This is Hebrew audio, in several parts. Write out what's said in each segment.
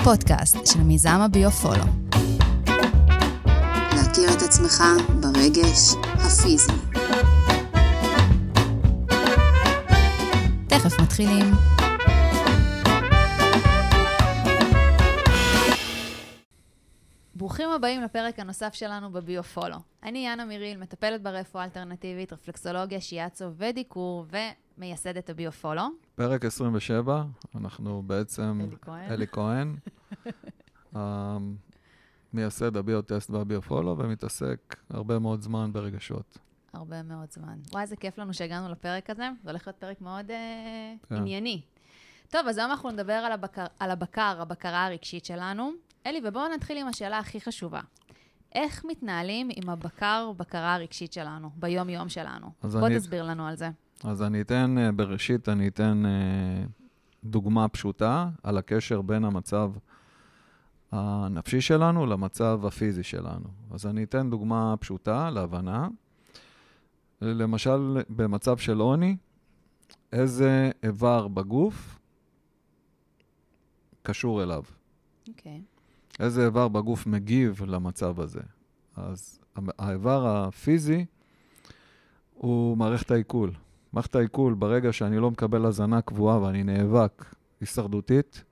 הפודקאסט של מיזם הביו-פולו. להכיר את עצמך ברגש הפיזי. תכף מתחילים. ברוכים הבאים לפרק הנוסף שלנו בביו-פולו. אני יאנה מיריל, מטפלת ברפואה אלטרנטיבית, רפלקסולוגיה, שיאצו ודיקור, ומייסדת הביו-פולו. פרק 27, אנחנו בעצם... אלי כהן. אלי כהן, אה, מייסד הביוטסט והביופולו, ומתעסק הרבה מאוד זמן ברגשות. הרבה מאוד זמן. וואי, איזה כיף לנו שהגענו לפרק הזה. זה הולך להיות פרק מאוד אה, כן. ענייני. טוב, אז היום אנחנו נדבר על הבקר, על הבקר, הבקרה הרגשית שלנו. אלי, ובואו נתחיל עם השאלה הכי חשובה. איך מתנהלים עם הבקר, בקרה הרגשית שלנו, ביום-יום שלנו? בוא אני- תסביר לנו על זה. אז אני אתן, אה, בראשית, אני אתן אה, דוגמה פשוטה על הקשר בין המצב הנפשי שלנו למצב הפיזי שלנו. אז אני אתן דוגמה פשוטה להבנה. למשל, במצב של עוני, איזה איבר בגוף קשור אליו. אוקיי. איזה איבר בגוף מגיב למצב הזה. אז האיבר הפיזי הוא מערכת העיכול. מערכת העיכול, ברגע שאני לא מקבל הזנה קבועה ואני נאבק הישרדותית,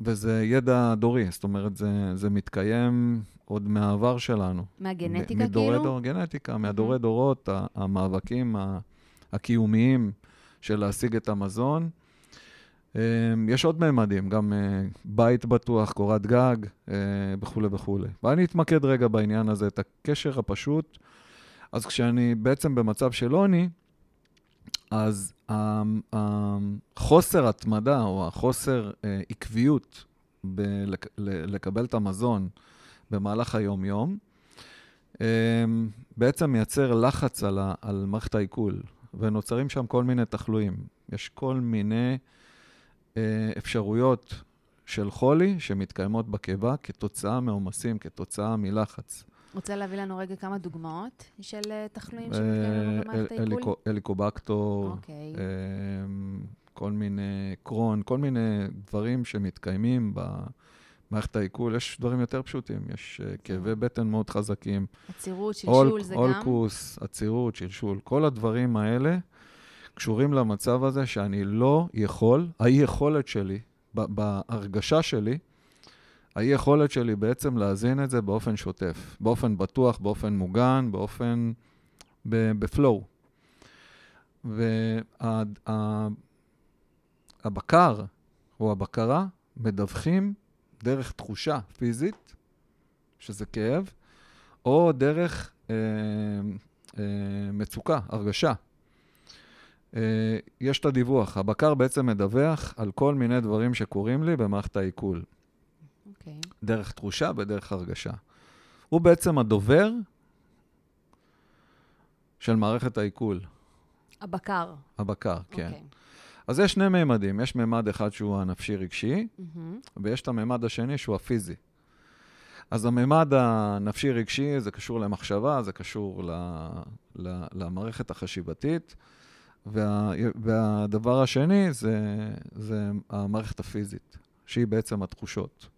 וזה ידע דורי, זאת אומרת, זה, זה מתקיים עוד מהעבר שלנו. מהגנטיקה, מדורי כאילו? דור, גנטיקה, מהדורי דורות, המאבקים הקיומיים של להשיג את המזון. אמ, יש עוד ממדים, גם אה, בית בטוח, קורת גג אה, וכולי וכולי. ואני אתמקד רגע בעניין הזה, את הקשר הפשוט. אז כשאני בעצם במצב של עוני, אז ה- ה- החוסר התמדה או החוסר אה, עקביות בלקבל את המזון במהלך היום-יום, אמ, בעצם מייצר לחץ על, על מערכת העיכול, ונוצרים שם כל מיני תחלואים. יש כל מיני אה, אפשרויות של חולי שמתקיימות בקיבה כתוצאה מעומסים, כתוצאה מלחץ. רוצה להביא לנו רגע כמה דוגמאות של אה, תחלואים אה, שמתקיימים במערכת העיכול? אליקו- אליקובקטור, אוקיי. אמ, כל מיני קרון, כל מיני דברים שמתקיימים במערכת העיכול. יש דברים יותר פשוטים, יש אה, כאבי בטן מאוד חזקים. עצירות, שלשול, זה גם? אולקוס, עצירות, שלשול, כל הדברים האלה קשורים למצב הזה שאני לא יכול, האי-יכולת שלי, בהרגשה שלי, האי-יכולת שלי בעצם להזין את זה באופן שוטף, באופן בטוח, באופן מוגן, באופן, בפלואו. והבקר או הבקרה מדווחים דרך תחושה פיזית, שזה כאב, או דרך אה, אה, מצוקה, הרגשה. אה, יש את הדיווח. הבקר בעצם מדווח על כל מיני דברים שקורים לי במערכת העיכול, אוקיי. דרך תחושה ודרך הרגשה. הוא בעצם הדובר של מערכת העיכול, הבקר. הבקר, כן. אוקיי. אז יש שני מימדים, יש מימד אחד שהוא הנפשי-רגשי, מהמם. ויש את הממד השני שהוא הפיזי. אז הממד הנפשי-רגשי זה קשור למחשבה, זה קשור ל, ל, למערכת החשיבתית, וה, והדבר השני זה, זה המערכת הפיזית, שהיא בעצם התחושות.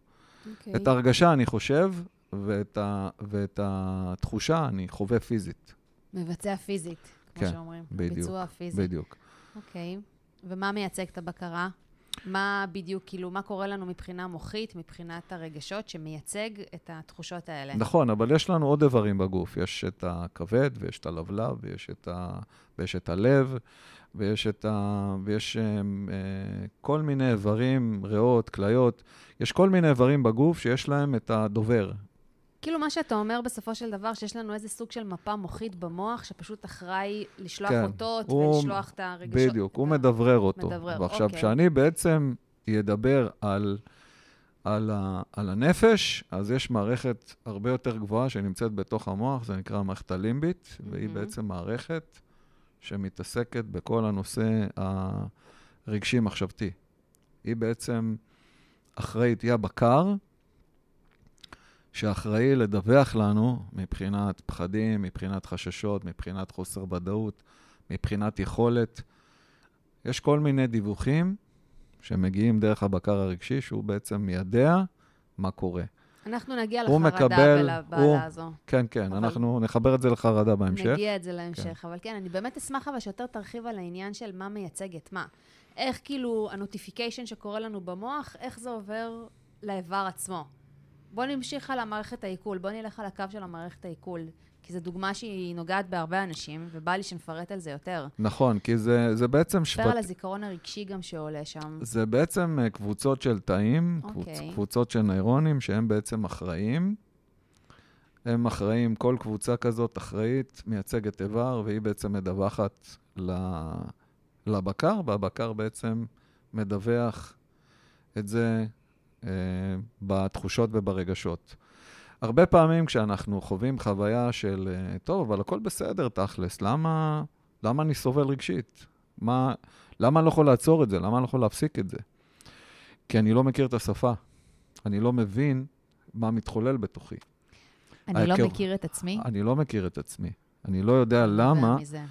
אוקיי. את ההרגשה אני חושב, ואת, ה, ואת התחושה אני חווה פיזית, מבצע פיזית, כמו כן, שאומרים. בדיוק, ביצוע פיזי. בדיוק. אוקיי. ומה מייצג את הבקרה? מה בדיוק, כאילו, מה קורה לנו מבחינה מוחית, מבחינת הרגשות, שמייצג את התחושות האלה? נכון, אבל יש לנו עוד איברים בגוף. יש את הכבד, ויש את הלבלב, ויש את, ה... ויש את הלב, ויש, את ה... ויש um, uh, כל מיני איברים, ריאות, כליות. יש כל מיני איברים בגוף שיש להם את הדובר. כאילו, מה שאתה אומר בסופו של דבר, שיש לנו איזה סוג של מפה מוחית במוח, שפשוט אחראי לשלוח כן, אותות הוא- ולשלוח את הרגשות. בדיוק, הוא מדברר אותו. מדברר, ועכשיו, אוקיי. כשאני בעצם ידבר על, על, ה... על הנפש, אז יש מערכת הרבה יותר גבוהה שנמצאת בתוך המוח, זה נקרא המערכת הלימבית, והיא מהמם. בעצם מערכת שמתעסקת בכל הנושא הרגשי-מחשבתי. היא בעצם אחראית, היא הבקר, שאחראי לדווח לנו מבחינת פחדים, מבחינת חששות, מבחינת חוסר ודאות, מבחינת יכולת. יש כל מיני דיווחים שמגיעים דרך הבקר הרגשי, שהוא בעצם מיידע מה קורה. אנחנו נגיע לחרדה מקבל- ולבעלה הוא- הזו. כן, כן, אבל- אנחנו נחבר את זה לחרדה בהמשך. נגיע את זה להמשך, אבל כן, אני באמת אשמח אבל שיותר תרחיב על העניין של מה מייצג את מה. איך כאילו ה notification שקורה לנו במוח, איך זה עובר לאיבר עצמו. בוא נמשיך על המערכת העיכול, בוא נלך על הקו של המערכת העיכול, כי זו דוגמה שהיא נוגעת בהרבה אנשים, ובא לי שנפרט על זה יותר. נכון, כי זה, זה בעצם שבט... על הזיכרון הרגשי גם שעולה שם. זה בעצם אה, קבוצות של תאים, קבוצ, אוקיי. קבוצות של נוירונים שהם בעצם אחראים. הם אחראים, כל קבוצה כזאת אחראית, מייצגת איבר, והיא בעצם מדווחת לבקר, והבקר בעצם מדווח את זה אה, בתחושות וברגשות. הרבה פעמים כשאנחנו חווים חוויה של, אה, טוב, אבל הכל בסדר, תכלס, למה, למה אני סובל רגשית? מה, למה אני לא יכול לעצור את זה? למה אני לא יכול להפסיק את זה? כי אני לא מכיר את השפה. אני לא מבין מה מתחולל בתוכי. אני לא ההיכר- מכיר את עצמי. אני לא מכיר את עצמי. אני לא יודע למה, נובע מזה.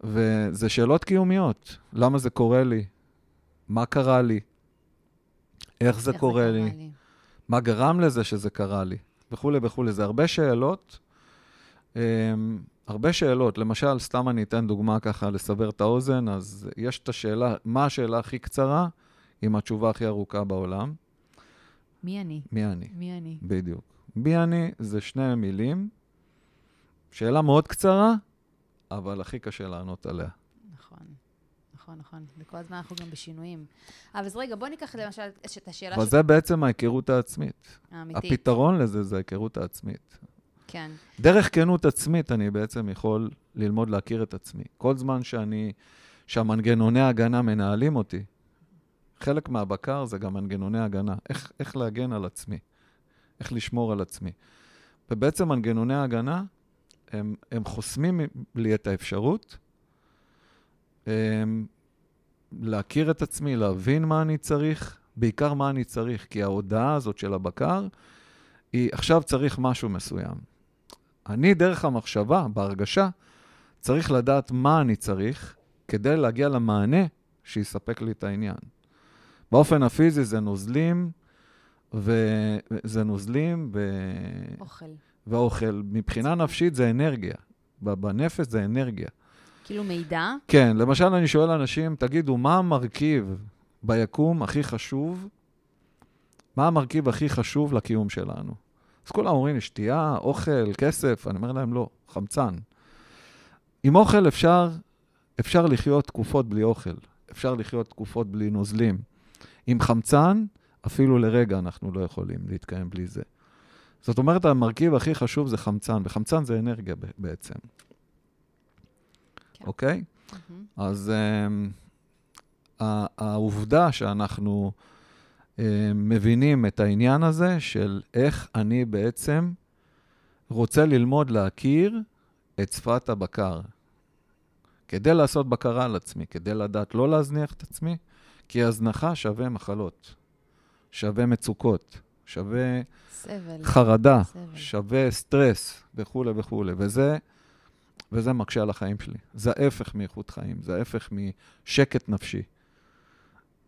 וזה שאלות קיומיות. למה זה קורה לי? מה קרה לי? איך זה איך קורה קרה לי? מה גרם לזה שזה קרה לי? וכולי וכולי. זה הרבה שאלות. Um, הרבה שאלות. למשל, סתם אני אתן דוגמה ככה לסבר את האוזן, אז יש את השאלה, מה השאלה הכי קצרה עם התשובה הכי ארוכה בעולם? מי אני? מי אני? מי אני? בדיוק. מי אני זה שני מילים. שאלה מאוד קצרה, אבל הכי קשה לענות עליה. נכון, נכון. וכל הזמן אנחנו גם בשינויים. אבל אז רגע, בוא ניקח למשל את השאלה אבל זה בעצם ההיכרות העצמית. האמיתית. הפתרון לזה זה ההיכרות העצמית. כן. דרך כנות עצמית אני בעצם יכול ללמוד להכיר את עצמי. כל זמן שאני, שהמנגנוני ההגנה מנהלים אותי, חלק מהבקר זה גם מנגנוני הגנה. איך, איך להגן על עצמי, איך לשמור על עצמי. ובעצם מנגנוני ההגנה, הם, הם חוסמים לי את האפשרות הם, להכיר את עצמי, להבין מה אני צריך, בעיקר מה אני צריך, כי ההודעה הזאת של הבקר, היא עכשיו צריך משהו מסוים. אני, דרך המחשבה, בהרגשה, צריך לדעת מה אני צריך כדי להגיע למענה שיספק לי את העניין. באופן הפיזי זה נוזלים, וזה נוזלים ו... אוכל. ואוכל. מבחינה נפשית זה אנרגיה. בנפש זה אנרגיה. כאילו מידע, כן, למשל אני שואל אנשים, תגידו, מה המרכיב ביקום הכי חשוב? מה המרכיב הכי חשוב לקיום שלנו? אז כולם אומרים שתייה, אוכל, כסף. אני אומר להם, לא, חמצן. עם אוכל אפשר, אפשר לחיות תקופות בלי אוכל. אפשר לחיות תקופות בלי נוזלים. עם חמצן, אפילו לרגע אנחנו לא יכולים להתקיים בלי זה. זאת אומרת, המרכיב הכי חשוב זה חמצן, וחמצן זה אנרגיה בעצם. אוקיי? מהמם. אז um, העובדה שאנחנו um, מבינים את העניין הזה של איך אני בעצם רוצה ללמוד להכיר את שפת הבקר. כדי לעשות בקרה על עצמי, כדי לדעת לא להזניח את עצמי, כי הזנחה שווה מחלות, שווה מצוקות, שווה סבל. חרדה, סבל. שווה סטרס וכולי וכולי, וזה, וזה מקשה על החיים שלי. זה ההפך מאיכות חיים, זה ההפך משקט נפשי.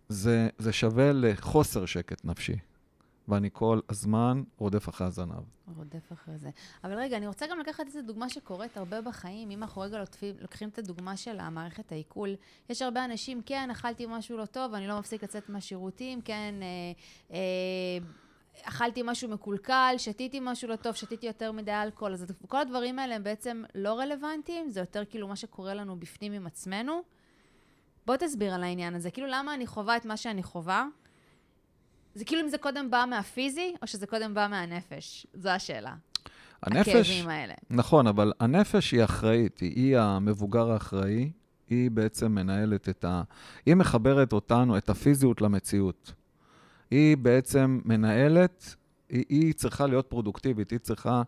זה, זה שווה לחוסר שקט נפשי, ואני כל הזמן רודף אחרי הזנב. רודף אחרי זה. אבל רגע, אני רוצה גם לקחת איזו דוגמה שקורית הרבה בחיים. אם אנחנו רגע לוקחים, לוקחים את הדוגמה של המערכת העיכול, יש הרבה אנשים, כן, אכלתי משהו לא טוב, אני לא מפסיק לצאת מהשירותים, כן, אה, אה, אכלתי משהו מקולקל, שתיתי משהו לא טוב, שתיתי יותר מדי אלכוהול. אז כל הדברים האלה הם בעצם לא רלוונטיים, זה יותר כאילו מה שקורה לנו בפנים עם עצמנו. בוא תסביר על העניין הזה. כאילו, למה אני חווה את מה שאני חווה? זה כאילו אם זה קודם בא מהפיזי, או שזה קודם בא מהנפש? זו השאלה. הנפש, הכאבים האלה. נכון, אבל הנפש היא אחראית, היא, היא המבוגר האחראי, היא בעצם מנהלת את ה... היא מחברת אותנו, את הפיזיות למציאות. היא בעצם מנהלת, היא, היא צריכה להיות פרודוקטיבית, היא צריכה...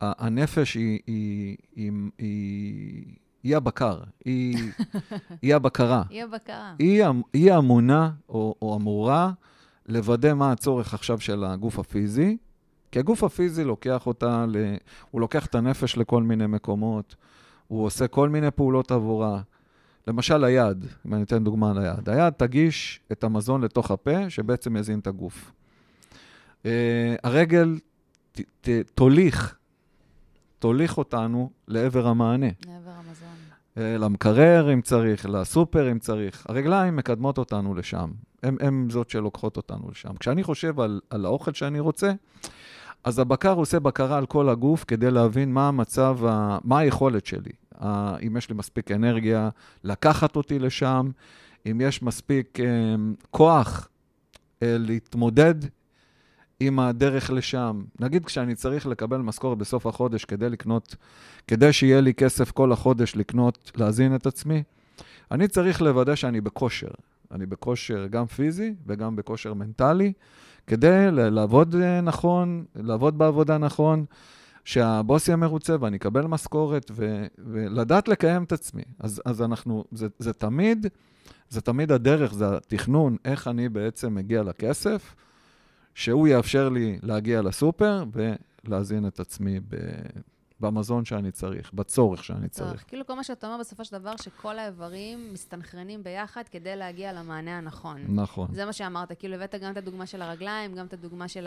הנפש היא, היא, היא, היא, היא הבקר, היא, היא הבקרה. היא הבקרה. היא, היא אמונה או, או אמורה לוודא מה הצורך עכשיו של הגוף הפיזי, כי הגוף הפיזי לוקח אותה, ל... הוא לוקח את הנפש לכל מיני מקומות, הוא עושה כל מיני פעולות עבורה. למשל היד, אם אני אתן דוגמה על היד, היד תגיש את המזון לתוך הפה, שבעצם יזין את הגוף. אה, הרגל ת, ת, תוליך, תוליך אותנו לעבר המענה. לעבר המזון. אה, למקרר אם צריך, לסופר אם צריך. הרגליים מקדמות אותנו לשם. הן זאת שלוקחות אותנו לשם. כשאני חושב על, על האוכל שאני רוצה, אז הבקר עושה בקרה על כל הגוף כדי להבין מה המצב, ה, מה היכולת שלי. אם יש לי מספיק אנרגיה לקחת אותי לשם, אם יש מספיק אה, כוח אה, להתמודד עם הדרך לשם. נגיד כשאני צריך לקבל משכורת בסוף החודש כדי לקנות, כדי שיהיה לי כסף כל החודש לקנות, להזין את עצמי, אני צריך לוודא שאני בכושר. אני בכושר גם פיזי וגם בכושר מנטלי, כדי לעבוד אה, נכון, לעבוד בעבודה נכון, שהבוס יהיה מרוצה ואני אקבל משכורת, ו, ולדעת לקיים את עצמי. אז, אז אנחנו, זה, זה תמיד, זה תמיד הדרך, זה התכנון, איך אני בעצם מגיע לכסף. שהוא יאפשר לי להגיע לסופר ולהזין את עצמי ב... במזון שאני צריך, בצורך שאני צריך. צריך. כאילו כל מה שאתה אומר בסופו של דבר, שכל האיברים מסתנכרנים ביחד כדי להגיע למענה הנכון. נכון. זה מה שאמרת, כאילו הבאת גם את הדוגמה של הרגליים, גם את הדוגמה של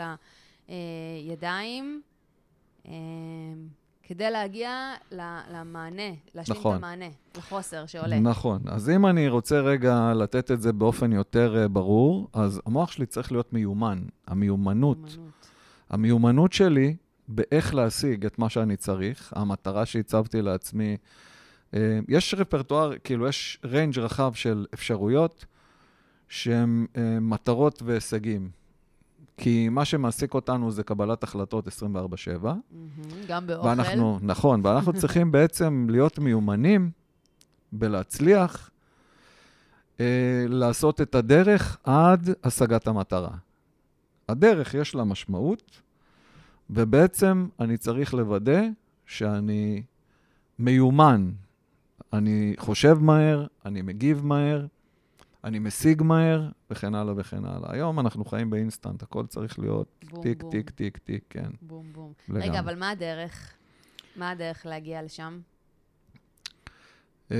הידיים. אה, כדי להגיע למענה, להשלים נכון. את המענה, לחוסר שעולה. נכון. אז אם אני רוצה רגע לתת את זה באופן יותר uh, ברור, אז המוח שלי צריך להיות מיומן. המיומנות. מיומנות. המיומנות שלי באיך להשיג את מה שאני צריך, המטרה שהצבתי לעצמי, uh, יש רפרטואר, כאילו, יש ריינג' רחב של אפשרויות שהן uh, מטרות והישגים. כי מה שמעסיק אותנו זה קבלת החלטות 24/7. גם באוכל. ואנחנו, נכון, ואנחנו צריכים בעצם להיות מיומנים בלהצליח אה, לעשות את הדרך עד השגת המטרה. הדרך יש לה משמעות, ובעצם אני צריך לוודא שאני מיומן. אני חושב מהר, אני מגיב מהר, אני משיג מהר, וכן הלאה וכן הלאה. היום אנחנו חיים באינסטנט, הכל צריך להיות בום, טיק, בום. טיק, טיק, טיק, כן. בום, בום. לגמרי. רגע, אבל מה הדרך? מה הדרך להגיע לשם? אמ,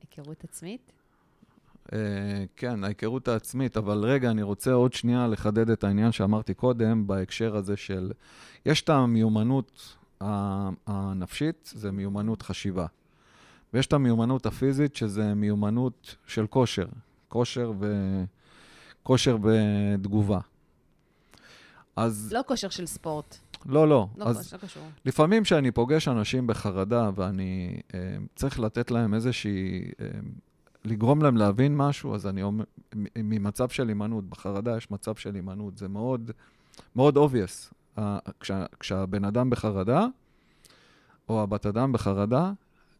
היכרות עצמית? Uh, כן, ההיכרות העצמית, אבל רגע, אני רוצה עוד שנייה לחדד את העניין שאמרתי קודם, בהקשר הזה של... יש את המיומנות הנפשית, זה מיומנות חשיבה. ויש את המיומנות הפיזית, שזה מיומנות של כושר, כושר, ו... כושר ותגובה. אז... לא כושר של ספורט. לא, לא. לא, אז לא קשור. לפעמים כשאני פוגש אנשים בחרדה ואני אה, צריך לתת להם איזושהי... אה, לגרום להם להבין משהו, אז אני אומר, ממצב של הימנעות, בחרדה יש מצב של הימנעות, זה מאוד, מאוד obvious. כשה, כשהבן אדם בחרדה, או הבת אדם בחרדה,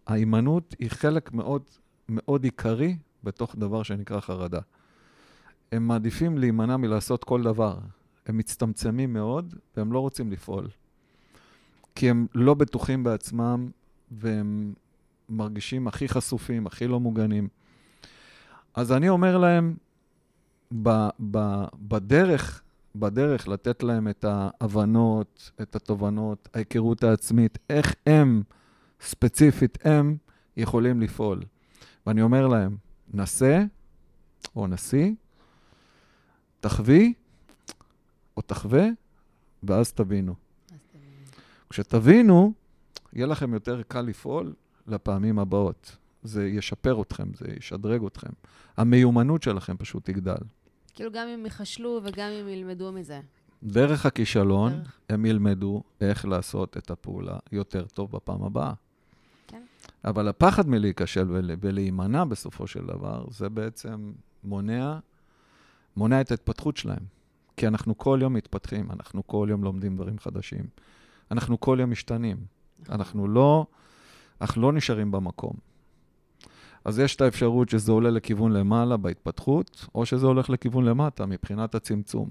ההימנעות היא חלק מאוד מאוד עיקרי בתוך דבר שנקרא חרדה. הם מעדיפים להימנע מלעשות כל דבר. הם מצטמצמים מאוד, והם לא רוצים לפעול. כי הם לא בטוחים בעצמם, והם מרגישים הכי חשופים, הכי לא מוגנים. אז אני אומר להם, ב, ב, בדרך, בדרך לתת להם את ההבנות, את התובנות, ההיכרות העצמית, איך הם ספציפית הם יכולים לפעול. ואני אומר להם, נסה או נסי, תחווי או תחווה, ואז תבינו. כשתבינו, יהיה לכם יותר קל לפעול לפעמים הבאות. זה ישפר אתכם, זה ישדרג אתכם. המיומנות שלכם פשוט תגדל. כאילו גם אם ייחשלו וגם אם ילמדו מזה. דרך הכישלון, דרך. הם ילמדו איך לעשות את הפעולה יותר טוב בפעם הבאה. אבל הפחד מלהיכשל ולהימנע בסופו של דבר, זה בעצם מונע, מונע את ההתפתחות שלהם. כי אנחנו כל יום מתפתחים, אנחנו כל יום לומדים דברים חדשים. אנחנו כל יום משתנים. אנחנו לא, אנחנו לא נשארים במקום. אז יש את האפשרות שזה עולה לכיוון למעלה בהתפתחות, או שזה הולך לכיוון למטה מבחינת הצמצום.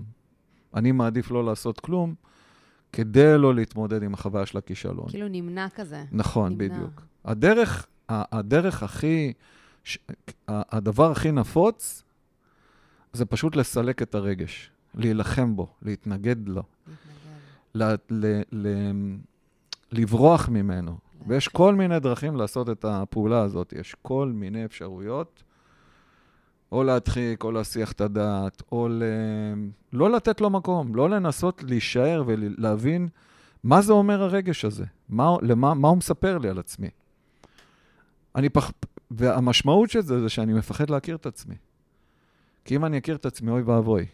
אני מעדיף לא לעשות כלום, כדי לא להתמודד עם החוויה של הכישלון. כאילו נמנע כזה. נכון, נמנע. בדיוק. הדרך, הדרך הכי, הדבר הכי נפוץ, זה פשוט לסלק את הרגש, להילחם בו, להתנגד לו, ל, ל, ל, לברוח ממנו, ויש כל מיני דרכים לעשות את הפעולה הזאת. יש כל מיני אפשרויות, או להדחיק, או להסיח את הדעת, או ל... לא לתת לו מקום, לא לנסות להישאר ולהבין מה זה אומר הרגש הזה, מה, למה, מה הוא מספר לי על עצמי. אני פח... והמשמעות של זה, זה שאני מפחד להכיר את עצמי. כי אם אני אכיר את עצמי, אוי ואבוי.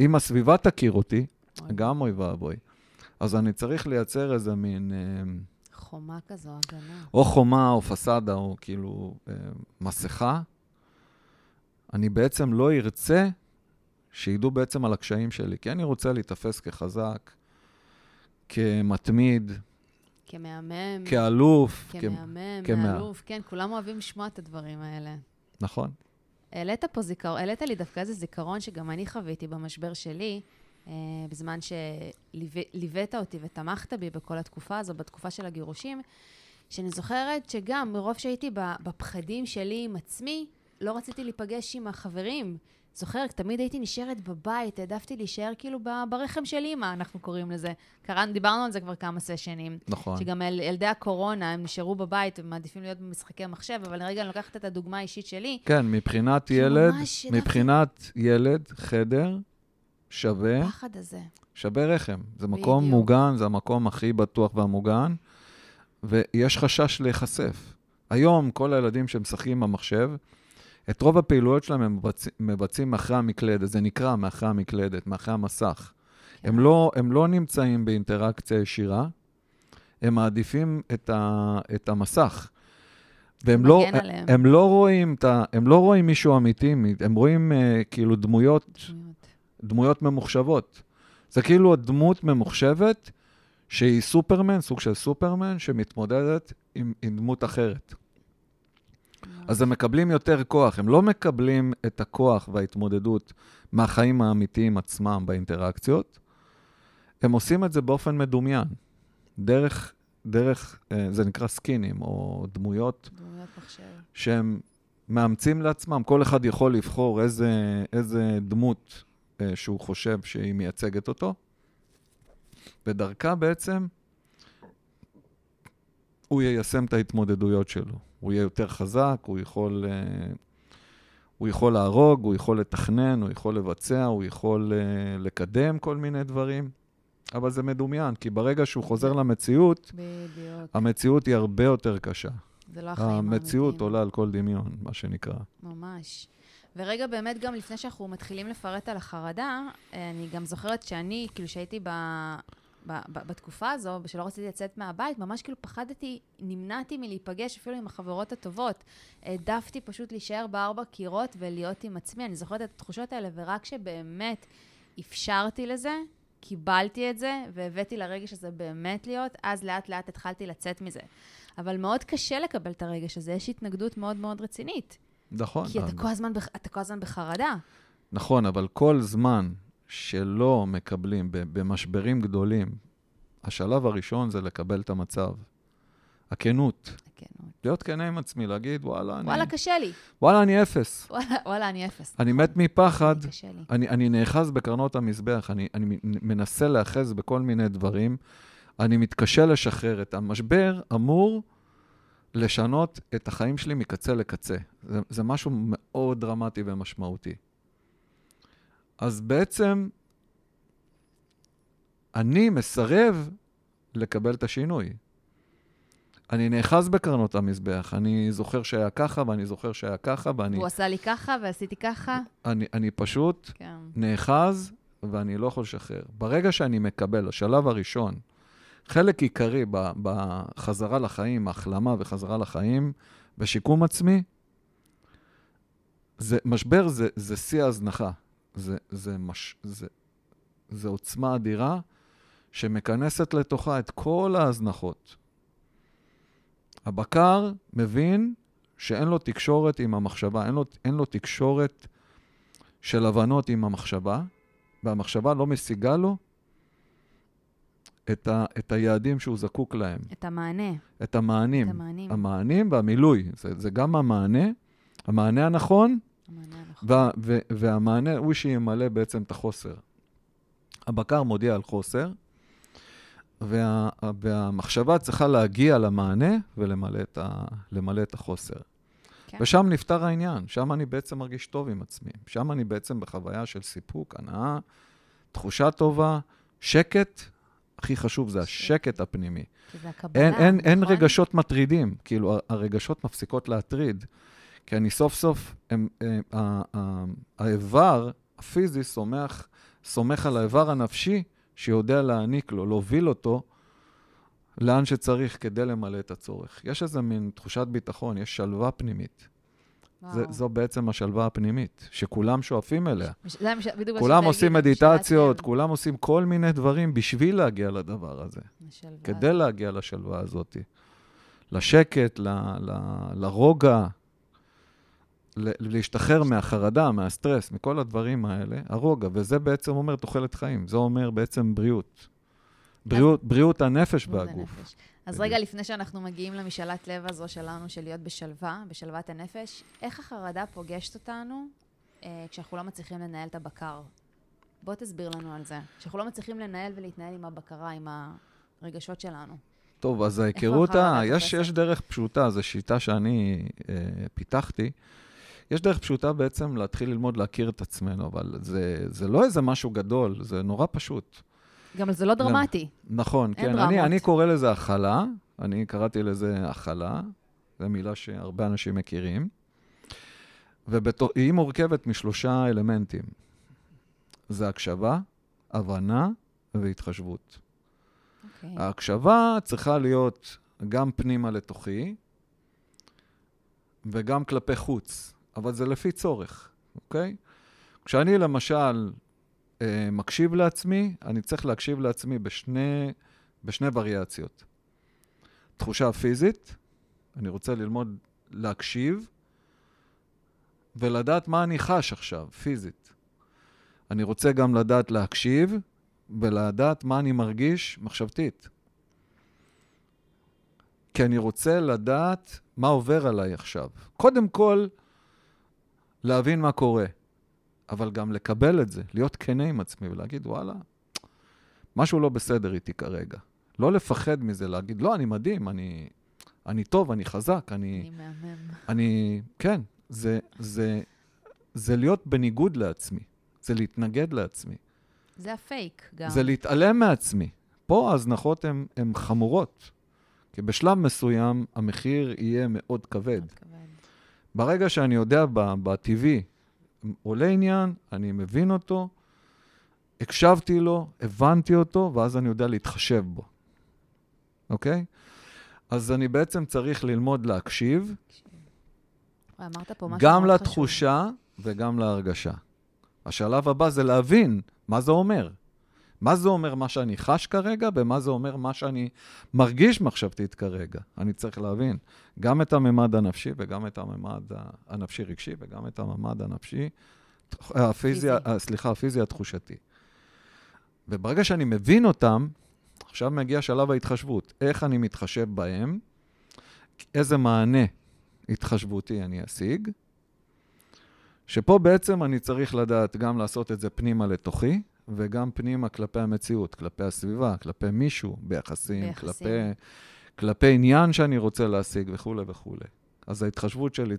אם הסביבה תכיר אותי, אוי. גם אוי ואבוי. אז אני צריך לייצר איזה מין... אה, חומה כזו, הגנה. או חומה, או פסאדה, או כאילו אה, מסכה. אני בעצם לא ארצה שידעו בעצם על הקשיים שלי, כי אני רוצה להיתפס כחזק, כמתמיד, כמהמם. כאלוף. כמהמם, כמה- מאלוף, כן, כולם אוהבים לשמוע את הדברים האלה. נכון. העלית פה זיכרון, העלית לי דווקא איזה זיכרון שגם אני חוויתי במשבר שלי, אה, בזמן שליווית אותי ותמכת בי בכל התקופה הזו, בתקופה של הגירושים, שאני זוכרת שגם מרוב שהייתי בפחדים שלי עם עצמי, לא רציתי להיפגש עם החברים. זוכרת, תמיד הייתי נשארת בבית, העדפתי להישאר כאילו ברחם של אימא, אנחנו קוראים לזה. קראנו, דיברנו על זה כבר כמה סשנים. נכון. שגם אל, ילדי הקורונה, הם נשארו בבית ומעדיפים להיות במשחקי מחשב, אבל רגע, אני לוקחת את הדוגמה האישית שלי. כן, מבחינת ילד, מבחינת ילד, חדר שווה, הפחד הזה. שווה רחם. זה מקום בדיוק. מוגן, זה המקום הכי בטוח והמוגן, ויש חשש להיחשף. היום, כל הילדים שמשחקים במחשב, את רוב הפעילויות שלהם הם מבצ... מבצעים מאחורי המקלדת, זה נקרא מאחורי המקלדת, מאחורי המסך. כן. הם לא, הם לא נמצאים באינטראקציה ישירה, הם מעדיפים את, ה, את המסך. והם לא, עליהם. הם לא רואים את ה, הם לא רואים מישהו אמיתי, הם רואים uh, כאילו דמויות, דמויות. דמויות ממוחשבות. זה כאילו הדמות ממוחשבת שהיא סופרמן, סוג של סופרמן, שמתמודדת עם, עם דמות אחרת. אז הם מקבלים יותר כוח, הם לא מקבלים את הכוח וההתמודדות מהחיים האמיתיים עצמם באינטראקציות, הם עושים את זה באופן מדומיין, דרך, דרך, אה, זה נקרא סקינים, או דמויות דמויות מחשב. שהם מאמצים לעצמם, כל אחד יכול לבחור איזה, איזה דמות אה, שהוא חושב שהיא מייצגת אותו, ודרכה בעצם הוא יישם את ההתמודדויות שלו. הוא יהיה יותר חזק, הוא יכול, אה, הוא יכול להרוג, הוא יכול לתכנן, הוא יכול לבצע, הוא יכול אה, לקדם כל מיני דברים, אבל זה מדומיין, כי ברגע שהוא חוזר למציאות, בדיוק. המציאות היא הרבה יותר קשה. זה לא החיים האמיתיים. המציאות עולה על כל דמיון, מה שנקרא. ממש. ורגע, באמת, גם לפני שאנחנו מתחילים לפרט על החרדה, אה, אני גם זוכרת שאני, כאילו, שהייתי ב... ב- ב- בתקופה הזו, שלא רציתי לצאת מהבית, ממש כאילו פחדתי, נמנעתי מלהיפגש אפילו עם החברות הטובות. העדפתי פשוט להישאר בארבע קירות ולהיות עם עצמי. אני זוכרת את התחושות האלה, ורק כשבאמת אפשרתי לזה, קיבלתי את זה, והבאתי לרגש הזה באמת להיות, אז לאט לאט התחלתי לצאת מזה. אבל מאוד קשה לקבל את הרגש הזה, יש התנגדות מאוד מאוד רצינית. נכון. כי אתה אבל- כל הזמן, אתה כל הזמן בחרדה. נכון, אבל כל זמן שלא מקבלים במשברים גדולים, השלב הראשון זה לקבל את המצב. הכנות. כן, להיות כנה עם עצמי, להגיד, וואלה, אני, וואלה, קשה לי. וואלה, אני אפס. וואלה, וואלה, אני אפס. אני מת מפחד, קשה לי. אני, אני נאחז בקרנות המזבח, אני, אני מנסה להאחז בכל מיני דברים, אני מתקשה לשחרר את המשבר, אמור לשנות את החיים שלי מקצה לקצה. זה, זה משהו מאוד דרמטי ומשמעותי. אז בעצם, אני מסרב לקבל את השינוי. אני נאחז בקרנות המזבח, אני זוכר שהיה ככה, ואני זוכר שהיה ככה, ואני הוא עשה לי ככה ועשיתי ככה. אני, אני פשוט כן. נאחז ואני לא יכול לשחרר. ברגע שאני מקבל, השלב הראשון, חלק עיקרי בחזרה לחיים, החלמה וחזרה לחיים, ושיקום עצמי, זה, משבר זה, זה שיא ההזנחה. זה, זה, מש, זה, זה עוצמה אדירה שמכנסת לתוכה את כל ההזנחות. הבקר מבין שאין לו תקשורת עם המחשבה, אין לו, אין לו תקשורת של הבנות עם המחשבה, והמחשבה לא משיגה לו את, ה, את היעדים שהוא זקוק להם, את המענה. את המענים. את המענים. המענים והמילוי, זה, זה גם המענה, המענה הנכון, המענה הנכון. וה, ו, והמענה הוא שימלא בעצם את החוסר. הבקר מודיע על חוסר, וה, והמחשבה צריכה להגיע למענה ולמלא את, ה, את החוסר. כן. ושם נפתר העניין, שם אני בעצם מרגיש טוב עם עצמי. שם אני בעצם בחוויה של סיפוק, הנאה, תחושה טובה, שקט. הכי חשוב זה השקט הפנימי. כי זה הקבלה, אין, אין, אין נכון? רגשות מטרידים, כאילו הרגשות מפסיקות להטריד. כי אני סוף סוף, הם, הם, ה- ה- האיבר הפיזי סומך, סומך על האיבר הנפשי שיודע להעניק לו, להוביל אותו לאן שצריך כדי למלא את הצורך. יש איזה מין תחושת ביטחון, יש שלווה פנימית. זה. זו בעצם השלווה הפנימית, שכולם שואפים אליה. מש- כולם עושים מדיטציות, לב. כולם עושים כל מיני דברים בשביל להגיע לדבר הזה. השלווה כדי להגיע לשלווה הזאת. לשקט, ל, ל, לרוגע, להשתחרר מהחרדה, מהסטרס, מכל הדברים האלה, הרוגע, וזה בעצם אומר תוחלת חיים, זה אומר בעצם בריאות. בריאות, בריאות הנפש והגוף. אז. רגע, לפני שאנחנו מגיעים למשאלת לב הזו שלנו, של להיות בשלווה, בשלוות הנפש, איך החרדה פוגשת אותנו אה, כשאנחנו לא מצליחים לנהל את הבקר? בוא תסביר לנו על זה. כשאנחנו לא מצליחים לנהל ולהתנהל עם הבקרה, עם הרגשות שלנו. טוב, אז ההיכרות. יש? יש דרך פשוטה, זו שיטה שאני אה, פיתחתי. יש דרך פשוטה בעצם להתחיל ללמוד להכיר את עצמנו, אבל זה, זה לא איזה משהו גדול, זה נורא פשוט. גם זה לא דרמטי. נכון, כן. אני, דרמות. אני קורא לזה הכלה, אני קראתי לזה הכלה, זו מילה שהרבה אנשים מכירים, והיא מורכבת משלושה אלמנטים. זה הקשבה, הבנה והתחשבות. אוקיי. ההקשבה צריכה להיות גם פנימה לתוכי וגם כלפי חוץ, אבל זה לפי צורך, אוקיי? כשאני למשל אה, מקשיב לעצמי, אני צריך להקשיב לעצמי בשני, בשני וריאציות. תחושה פיזית, אני רוצה ללמוד להקשיב ולדעת מה אני חש עכשיו, פיזית. אני רוצה גם לדעת להקשיב ולדעת מה אני מרגיש מחשבתית. כי אני רוצה לדעת מה עובר עליי עכשיו. קודם כל, להבין מה קורה, אבל גם לקבל את זה, להיות כנה עם עצמי ולהגיד, וואלה, משהו לא בסדר איתי כרגע. לא לפחד מזה, להגיד, לא, אני מדהים, אני, אני טוב, אני חזק, אני... אני מהמם. אני, כן, זה, זה, זה להיות בניגוד לעצמי, זה להתנגד לעצמי, זה הפייק גם. זה להתעלם מעצמי. פה ההזנחות הן חמורות, כי בשלב מסוים המחיר יהיה מאוד כבד. מאוד כבד. ברגע שאני יודע בטבעי, עולה עניין, אני מבין אותו, הקשבתי לו, הבנתי אותו, ואז אני יודע להתחשב בו, אוקיי? אז אני בעצם צריך ללמוד להקשיב, וואי, אמרת פה משהו גם מאוד חשוב. לתחושה וגם להרגשה. השלב הבא זה להבין מה זה אומר. מה זה אומר מה שאני חש כרגע, ומה זה אומר מה שאני מרגיש מחשבתית כרגע. אני צריך להבין גם את הממד הנפשי וגם את הממד הנפשי-רגשי וגם את הממד הנפשי, הפיזי, פיזי. אה, סליחה, הפיזי התחושתי. וברגע שאני מבין אותם, עכשיו מגיע שלב ההתחשבות. איך אני מתחשב בהם, איזה מענה התחשבותי אני אשיג, שפה בעצם אני צריך לדעת גם לעשות את זה פנימה לתוכי, וגם פנימה כלפי המציאות, כלפי הסביבה, כלפי מישהו, ביחסים, ביחסים. כלפי, כלפי עניין שאני רוצה להשיג וכולי וכולי. אז ההתחשבות שלי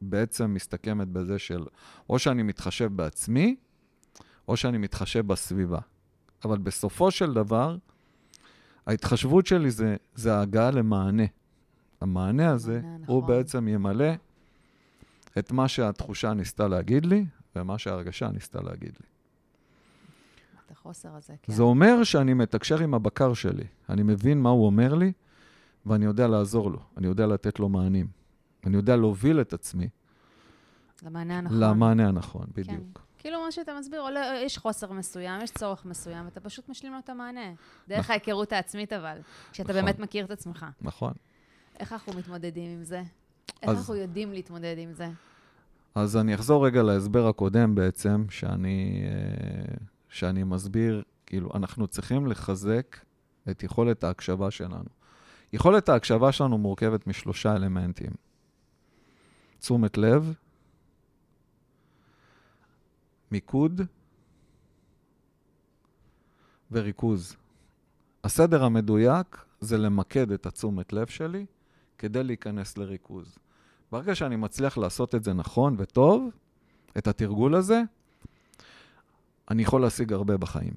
בעצם מסתכמת בזה של או שאני מתחשב בעצמי, או שאני מתחשב בסביבה. אבל בסופו של דבר, ההתחשבות שלי זה, זה ההגעה למענה. המענה הזה, המענה הוא. בעצם ימלא את מה שהתחושה ניסתה להגיד לי, ומה שההרגשה ניסתה להגיד לי. החוסר הזה, כן. זה אומר שאני מתקשר עם הבקר שלי. אני מבין מה הוא אומר לי, ואני יודע לעזור לו. אני יודע לתת לו מענים. אני יודע להוביל את עצמי למענה הנכון. למענה הנכון, בדיוק. כאילו מה שאתה מסביר, עולה, יש חוסר מסוים, יש צורך מסוים, ואתה פשוט משלים לו את המענה. דרך ההיכרות העצמית אבל, כשאתה נכון. באמת מכיר את עצמך. נכון. איך אנחנו מתמודדים עם זה? איך אז- אנחנו יודעים להתמודד עם זה? אז אני אחזור רגע להסבר הקודם בעצם, שאני, אה, שאני מסביר, כאילו, אנחנו צריכים לחזק את יכולת ההקשבה שלנו. יכולת ההקשבה שלנו מורכבת משלושה אלמנטים. תשומת לב, מיקוד וריכוז. הסדר המדויק זה למקד את התשומת לב שלי כדי להיכנס לריכוז. ברגע שאני מצליח לעשות את זה נכון וטוב, את התרגול הזה, אני יכול להשיג הרבה בחיים.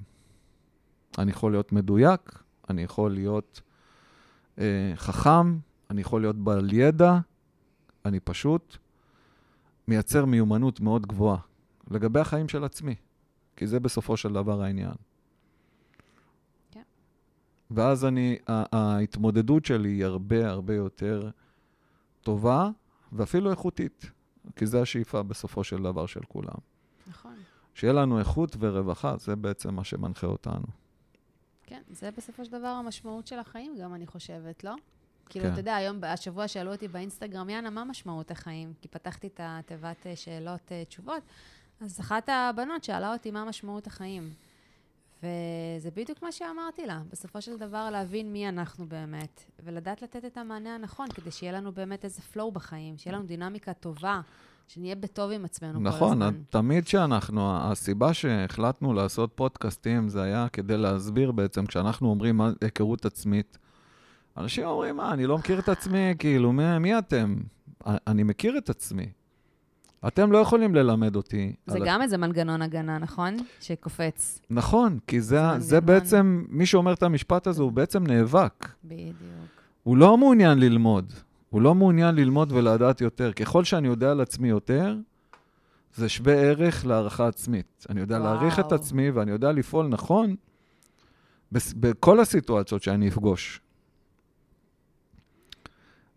אני יכול להיות מדויק, אני יכול להיות אה, חכם, אני יכול להיות בעל ידע, אני פשוט מייצר מיומנות מאוד גבוהה לגבי החיים של עצמי, כי זה בסופו של דבר העניין. כן. ואז אני, ההתמודדות שלי היא הרבה הרבה יותר טובה ואפילו איכותית, כי זו השאיפה בסופו של דבר של כולם. שיהיה לנו איכות ורווחה, זה בעצם מה שמנחה אותנו. כן, זה בסופו של דבר המשמעות של החיים גם, אני חושבת, לא? כאילו, כן. אתה יודע, היום, השבוע שאלו אותי באינסטגרם, יאנה, מה משמעות החיים? כי פתחתי את התיבת אה, שאלות, אה, תשובות, אז אחת הבנות שאלה אותי מה משמעות החיים. וזה בדיוק מה שאמרתי לה. בסופו של דבר, להבין מי אנחנו באמת, ולדעת לתת את המענה הנכון, כדי שיהיה לנו באמת איזה flow בחיים, שיהיה לנו דינמיקה טובה, שנהיה בטוב עם עצמנו כל נכון, הזמן. תמיד שאנחנו, הסיבה שהחלטנו לעשות פודקאסטים זה היה כדי להסביר בעצם, כשאנחנו אומרים היכרות עצמית, אנשים אומרים, מה, אני לא מכיר את עצמי, כאילו, מי, מי אתם? אני מכיר את עצמי. אתם לא יכולים ללמד אותי. זה גם איזה מנגנון הגנה, נכון? שקופץ. נכון, כי זה, זה. בעצם, מי שאומר את המשפט הזה, הוא בעצם נאבק. בדיוק. הוא לא מעוניין ללמוד. הוא לא מעוניין ללמוד ולדעת יותר. ככל שאני יודע על עצמי יותר, זה שווה ערך להערכה עצמית. אני יודע וואו. להעריך את עצמי ואני יודע לפעול נכון בכל הסיטואציות שאני אפגוש.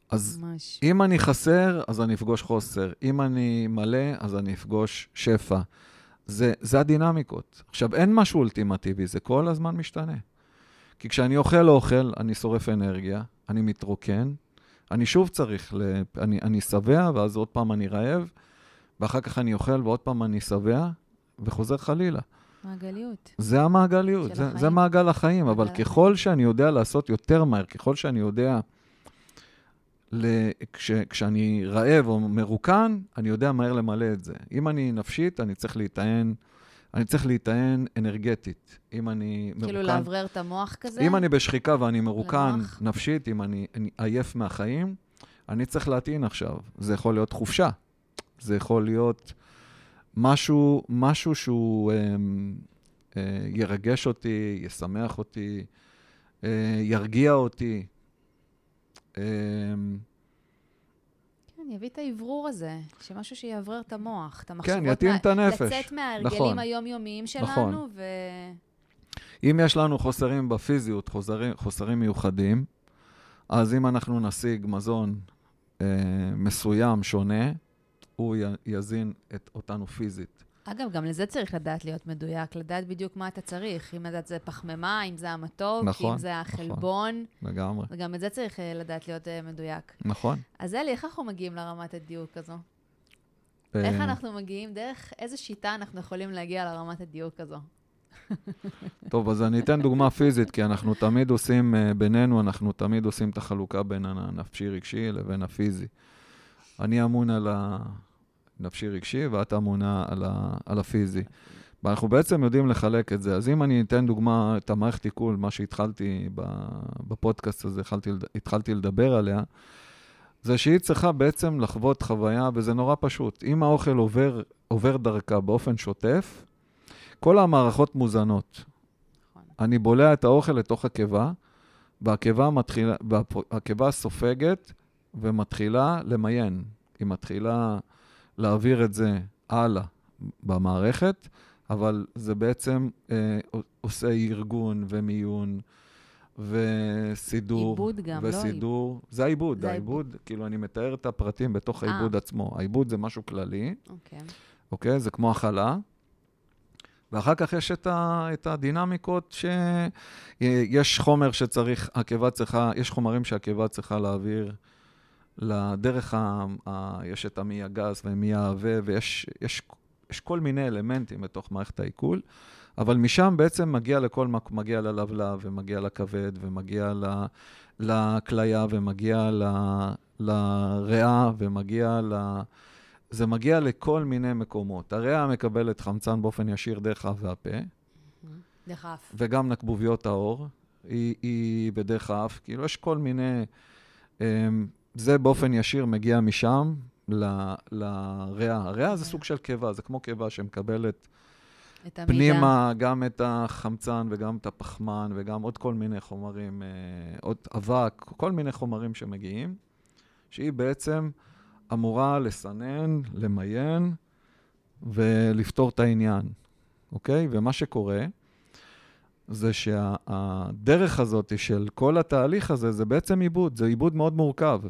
אז ממש. אם אני חסר, אז אני אפגוש חוסר. אם אני מלא, אז אני אפגוש שפע. זה, זה הדינמיקות. עכשיו, אין משהו אולטימטיבי, זה כל הזמן משתנה. כי כשאני אוכל אוכל, אני שורף אנרגיה, אני מתרוקן, אני שוב צריך, ל... אני, אני שבע, ואז עוד פעם אני רעב, ואחר כך אני אוכל, ועוד פעם אני שבע, וחוזר חלילה. מעגליות. זה המעגליות, זה, החיים. זה מעגל החיים, אבל מעגל ככל שאני יודע לעשות יותר מהר, ככל שאני יודע, ל... כש... כשאני רעב או מרוקן, אני יודע מהר למלא את זה. אם אני נפשית, אני צריך להיטען, אני צריך להיטען אנרגטית. אם אני מרוקן... כאילו לאוורר את המוח כזה? אם אני בשחיקה ואני מרוקן למוח. נפשית, אם אני, אני עייף מהחיים, אני צריך להטעין עכשיו. זה יכול להיות חופשה, זה יכול להיות משהו, משהו שהוא אה, אה, ירגש אותי, ישמח אותי, אה, ירגיע אותי. אה, יביא את האוורור הזה, שמשהו שיאוורר את המוח, את המחשבות. כן, יתאים מה- את הנפש. לצאת מההרגלים נכון. היומיומיים שלנו, נכון. ו... אם יש לנו חוסרים בפיזיות, חוסרים, חוסרים מיוחדים, אז אם אנחנו נשיג מזון אה, מסוים, שונה, הוא י, יזין את אותנו פיזית. אגב, גם לזה צריך לדעת להיות מדויק, לדעת בדיוק מה אתה צריך. אם לדעת זה פחמימה, אם זה המתוק, נכון, אם זה החלבון, לגמרי. וגם את זה צריך אה, לדעת להיות אה, מדויק. נכון. אז אלי, איך אנחנו מגיעים לרמת הדיוק הזו? איך אה, אנחנו מגיעים, דרך איזה שיטה אנחנו יכולים להגיע לרמת הדיוק הזו? טוב, אז אני אתן דוגמה פיזית, כי אנחנו תמיד עושים, בינינו, אנחנו תמיד עושים את החלוקה בין הנפשי-רגשי לבין הפיזי. אני אמון על הנפשי-רגשי, ואת אמונה על, ה, על הפיזי. ואנחנו בעצם יודעים לחלק את זה. אז אם אני אתן דוגמה, את המערכת עיכול, מה שהתחלתי בפודקאסט הזה, התחלתי, התחלתי לדבר עליה, זה שהיא צריכה בעצם לחוות חוויה, וזה נורא פשוט. אם האוכל עובר, עובר דרכה באופן שוטף, כל המערכות מוזנות. נכון. אני בולע את האוכל לתוך הקיבה, והקיבה מתחילה, והקיבה סופגת ומתחילה למיין. היא מתחילה להעביר את זה הלאה במערכת, אבל זה בעצם אה, עושה ארגון ומיון וסידור. עיבוד גם, לא וסידור. זה העיבוד, זה העיבוד, כאילו אני מתאר את הפרטים בתוך אה. העיבוד עצמו. העיבוד זה משהו כללי, אוקיי. אוקיי? זה כמו הכלה. ואחר כך יש את, ה, את הדינמיקות שיש חומר שצריך, הקיבה צריכה, יש חומרים שהקיבה צריכה להעביר לדרך, ה, ה, יש את המי הגס ומי העבה, ויש יש, יש כל מיני אלמנטים בתוך מערכת העיכול, אבל משם בעצם מגיע לכל מגיע ללבלב, ומגיע לכבד, ומגיע ל- לכליה, ומגיע ל- לריאה, ומגיע ל... זה מגיע לכל מיני מקומות. הריאה מקבלת חמצן באופן ישיר דרך האף והפה, דרך האף. וגם נקבוביות העור, היא, היא בדרך האף, כאילו יש כל מיני... אמ, זה באופן ישיר מגיע משם ל- לריאה. הריאה זה סוג של קיבה, זה כמו קיבה שמקבלת. פנימה גם את החמצן וגם את הפחמן וגם עוד כל מיני חומרים, אה, עוד אבק, כל מיני חומרים שמגיעים, שהיא בעצם אמורה לסנן, למיין ולפתור את העניין, אוקיי? ומה שקורה זה שהדרך הזאת של כל התהליך הזה זה בעצם עיבוד, זה עיבוד מאוד מורכב,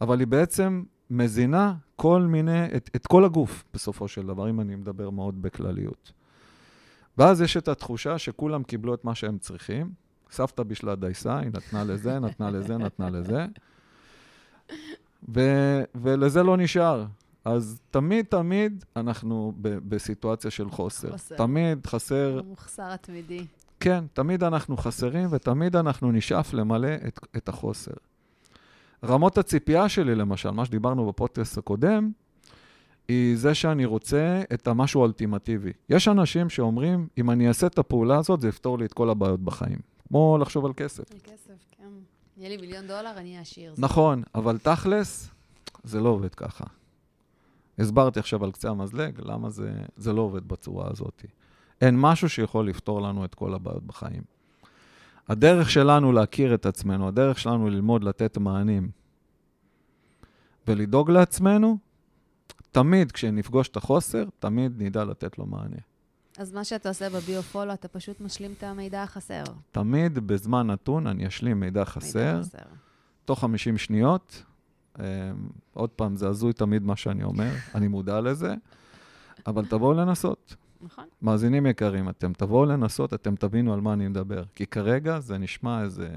אבל היא בעצם מזינה כל מיני, את, את כל הגוף, בסופו של דבר, אם אני מדבר מאוד בכלליות. ואז יש את התחושה שכולם קיבלו את מה שהם צריכים. סבתא בישלה דייסה, היא נתנה לזה, נתנה לזה, נתנה לזה. ו- ולזה לא נשאר. אז תמיד, תמיד אנחנו ב- בסיטואציה של חוסר. חוסר. תמיד חסר, המוחסר התמידי. כן, תמיד אנחנו חסרים ותמיד אנחנו נשאף למלא את, את החוסר. רמות הציפייה שלי, למשל, מה שדיברנו בפודקאסט הקודם, היא זה שאני רוצה את המשהו האולטימטיבי. יש אנשים שאומרים, אם אני אעשה את הפעולה הזאת, זה יפתור לי את כל הבעיות בחיים. כמו לחשוב על כסף. על כסף, כן. יהיה לי מיליון דולר, אני אהיה עשיר. נכון, אבל תכלס, זה לא עובד ככה. הסברתי עכשיו על קצה המזלג, למה זה, זה לא עובד בצורה הזאת. אין משהו שיכול לפתור לנו את כל הבעיות בחיים. הדרך שלנו להכיר את עצמנו, הדרך שלנו ללמוד לתת מענים ולדאוג לעצמנו, תמיד כשנפגוש את החוסר, תמיד נדע לתת לו מענה. אז מה שאתה עושה בביו-פולו, אתה פשוט משלים את המידע החסר. תמיד בזמן נתון אני אשלים מידע חסר, מידע חסר. תוך 50 שניות. Um, עוד פעם, זה הזוי תמיד מה שאני אומר, אני מודע לזה, אבל תבואו לנסות. נכון. מאזינים יקרים, אתם תבואו לנסות, אתם תבינו על מה אני מדבר. כי כרגע זה נשמע איזה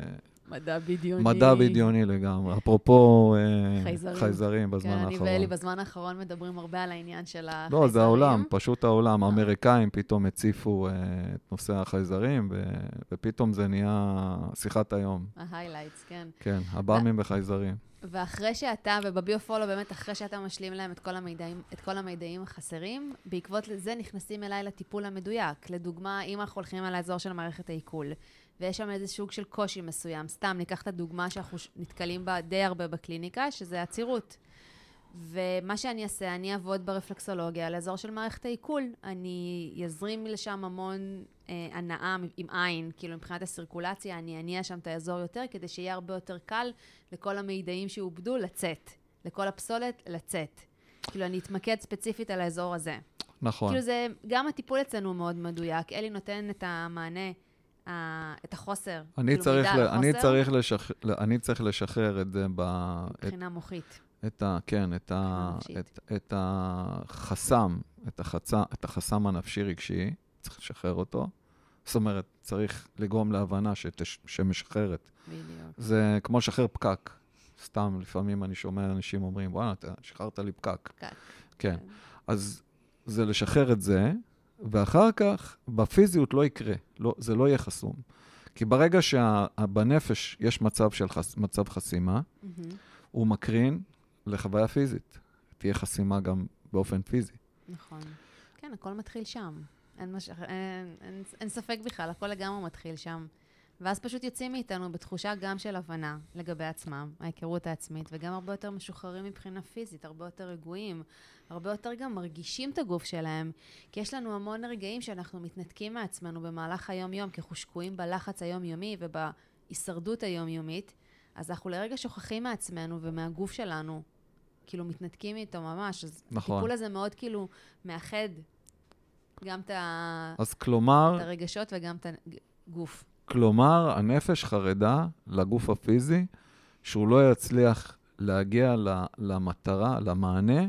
מדע בדיוני. מדע בדיוני לגמרי. אפרופו אה, חייזרים. חייזרים בזמן כן, אני האחרון. ואלי בזמן האחרון מדברים הרבה על העניין של החייזרים. לא, זה העולם, פשוט העולם. אה. האמריקאים פתאום הציפו אה, את נושא החייזרים, ו- ופתאום זה נהיה שיחת היום. ההיילייטס, כן. כן, הבאמים וחייזרים. ואחרי שאתה, ובביו-פולו באמת, אחרי שאתה משלים להם את כל המידעים, את כל המידעים החסרים, בעקבות זה נכנסים אליי לטיפול המדויק. לדוגמה, אם אנחנו הולכים על האזור של מערכת העיכול, ויש שם איזה סוג של קושי מסוים, סתם ניקח את הדוגמה שאנחנו נתקלים בה די הרבה בקליניקה, שזה עצירות. ומה שאני אעשה, אני אעבוד ברפלקסולוגיה על האזור של מערכת העיכול. אני אזרים לשם המון אה, הנאה עם עין, כאילו מבחינת הסירקולציה, אני אניע שם את האזור יותר, כדי שיהיה הרבה יותר קל לכל המידעים שעובדו לצאת, לכל הפסולת לצאת. כאילו, אני אתמקד ספציפית על האזור הזה. נכון. כאילו זה, גם הטיפול אצלנו מאוד מדויק. אלי נותן את המענה, ה- את החוסר. אני כאילו, צריך, ל- אני, צריך לשח... אני צריך לשחרר את זה, ב... את, מבחינה מוחית. את ה... כן, את, ה... את, את החסם, את, החצה, את החסם הנפשי-רגשי, צריך לשחרר אותו. זאת אומרת, צריך לגרום להבנה שתש... שמשחררת. בדיוק. זה כמו לשחרר פקק. סתם, לפעמים אני שומע אנשים אומרים, וואלה, אתה שחררת לי פקק. פקק. כן. אז זה לשחרר את זה, ואחר כך, בפיזיות לא יקרה, לא, זה לא יהיה חסום. כי ברגע שבנפש יש מצב של חס, מצב חסימה, מהמם. הוא מקרין לחוויה פיזית. תהיה חסימה גם באופן פיזי. נכון. כן, הכל מתחיל שם. אין, מש... אין, אין, אין ספק בכלל, הכל לגמרי מתחיל שם. ואז פשוט יוצאים מאיתנו בתחושה גם של הבנה לגבי עצמם, ההיכרות העצמית, וגם הרבה יותר משוחררים מבחינה פיזית, הרבה יותר רגועים, הרבה יותר גם מרגישים את הגוף שלהם, כי יש לנו המון רגעים שאנחנו מתנתקים מעצמנו במהלך היום-יום, כי אנחנו שקועים בלחץ היומיומי ובהישרדות היומיומית, אז אנחנו לרגע שוכחים מעצמנו ומהגוף שלנו, כאילו מתנתקים איתו ממש. אז נכון. הטיפול הזה מאוד כאילו מאחד גם את, ה... אז כלומר, את הרגשות וגם את הגוף. כלומר, הנפש חרדה לגוף הפיזי, שהוא לא יצליח להגיע למטרה, למענה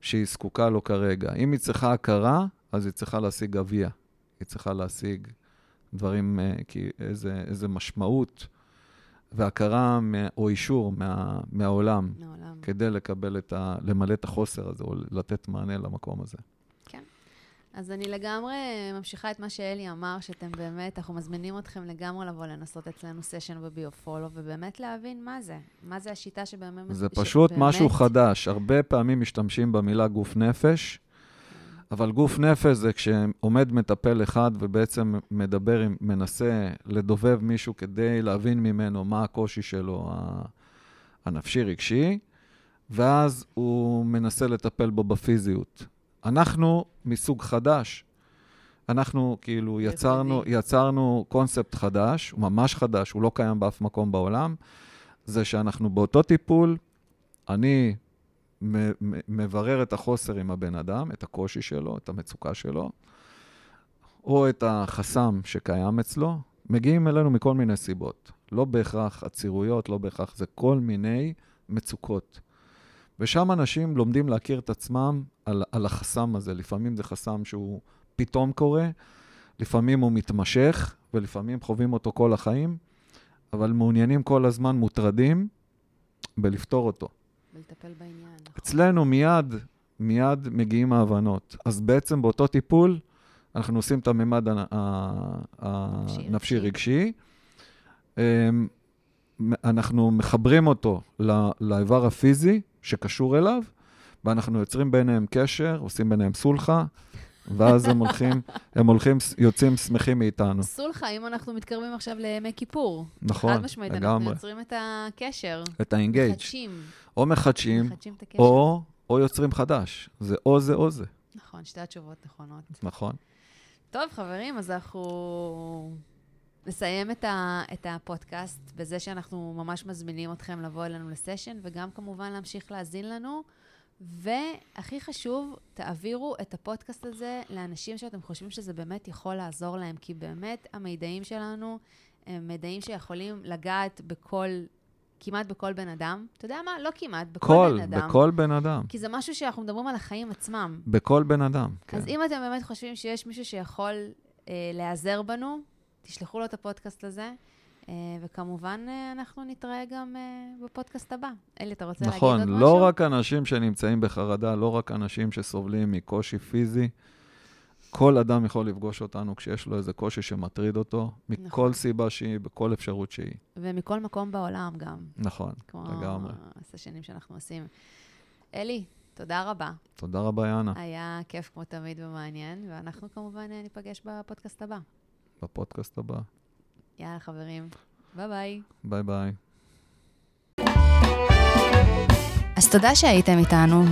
שהיא זקוקה לו כרגע. אם היא צריכה הכרה, אז היא צריכה להשיג גביע. היא צריכה להשיג דברים, אה, כי איזה, איזה משמעות והכרה או אישור מה, מהעולם מעולם. כדי לקבל את ה... למלא את החוסר הזה, או לתת מענה למקום הזה. אז אני לגמרי ממשיכה את מה שאלי אמר, שאתם באמת, אנחנו מזמינים אתכם לגמרי לבוא לנסות אצלנו סשן בביו-פולו, ובאמת להבין מה זה. מה זה השיטה שבאמת... זה פשוט שבאמת- משהו חדש. הרבה פעמים משתמשים במילה גוף נפש, אבל גוף נפש זה כשעומד מטפל אחד ובעצם מדבר, עם- מנסה לדובב מישהו כדי להבין ממנו מה הקושי שלו הנפשי-רגשי, ואז הוא מנסה לטפל בו בפיזיות. אנחנו מסוג חדש. אנחנו כאילו יצרנו, יצרנו קונספט חדש, הוא ממש חדש, הוא לא קיים באף מקום בעולם. זה שאנחנו באותו טיפול, אני מברר את החוסר עם הבן אדם, את הקושי שלו, את המצוקה שלו, או את החסם שקיים אצלו, מגיעים אלינו מכל מיני סיבות. לא בהכרח עצירויות, לא בהכרח, זה כל מיני מצוקות. ושם אנשים לומדים להכיר את עצמם על, על החסם הזה. לפעמים זה חסם שהוא פתאום קורה, לפעמים הוא מתמשך, ולפעמים חווים אותו כל החיים, אבל מעוניינים כל הזמן, מוטרדים, בלפתור אותו. ולטפל בעניין. נכון. אצלנו מיד, מיד מגיעים ההבנות. אז בעצם באותו טיפול, אנחנו עושים את הממד הנפשי-רגשי. אמ, אנחנו מחברים אותו לאיבר הפיזי שקשור אליו, ואנחנו יוצרים ביניהם קשר, עושים ביניהם סולחה, ואז הם הולכים, הם הולכים, יוצאים שמחים מאיתנו. סולחה, אם אנחנו מתקרבים עכשיו לימי כיפור. נכון, חד משמעית, אנחנו. יוצרים את הקשר. את האינגייג'. מחדשים. או מחדשים, מחדשים. או, או יוצרים חדש. זה או זה או זה, נכון, שתי התשובות נכונות. נכון? טוב, חברים, אז אנחנו נסיים את, ה, את הפודקאסט בזה שאנחנו ממש מזמינים אתכם לבוא אלינו לסשן, וגם כמובן להמשיך להאזין לנו. והכי חשוב, תעבירו את הפודקאסט הזה לאנשים שאתם חושבים שזה באמת יכול לעזור להם, כי באמת המידעים שלנו הם מידעים שיכולים לגעת בכל, כמעט בכל בן אדם. אתה יודע מה? לא כמעט, בכל כל, בן אדם. בכל בן אדם. כי זה משהו שאנחנו מדברים על החיים עצמם. בכל בן אדם, כן. אז אם אתם באמת חושבים שיש מישהו שיכול אה, להיעזר בנו, תשלחו לו את הפודקאסט הזה, אה, וכמובן אה, אנחנו נתראה גם אה, בפודקאסט הבא. אלי, אתה רוצה להגיד עוד נכון, משהו? לא רק אנשים שנמצאים בחרדה, לא רק אנשים שסובלים מקושי פיזי. כל אדם יכול לפגוש אותנו כשיש לו איזה קושי שמטריד אותו, מכל נכון. סיבה שהיא, בכל אפשרות שהיא. ומכל מקום בעולם גם, נכון, כמו לגמרי. הסשנים שאנחנו עושים. אלי, תודה רבה. תודה רבה, יאנה, היה כיף כמו תמיד ומעניין, ואנחנו כמובן ניפגש בפודקאסט הבא. בפודקאסט הבא. יאללה, חברים. ביי ביי. ביי ביי. אז תודה שהייתם איתנו.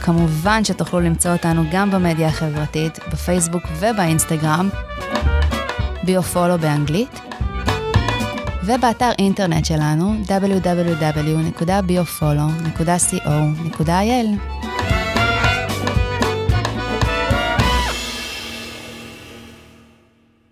כמובן שתוכלו למצוא אותנו גם במדיה החברתית, בפייסבוק ובאינסטגרם, ביופולו באנגלית, ובאתר אינטרנט שלנו www.biofolo.co.il.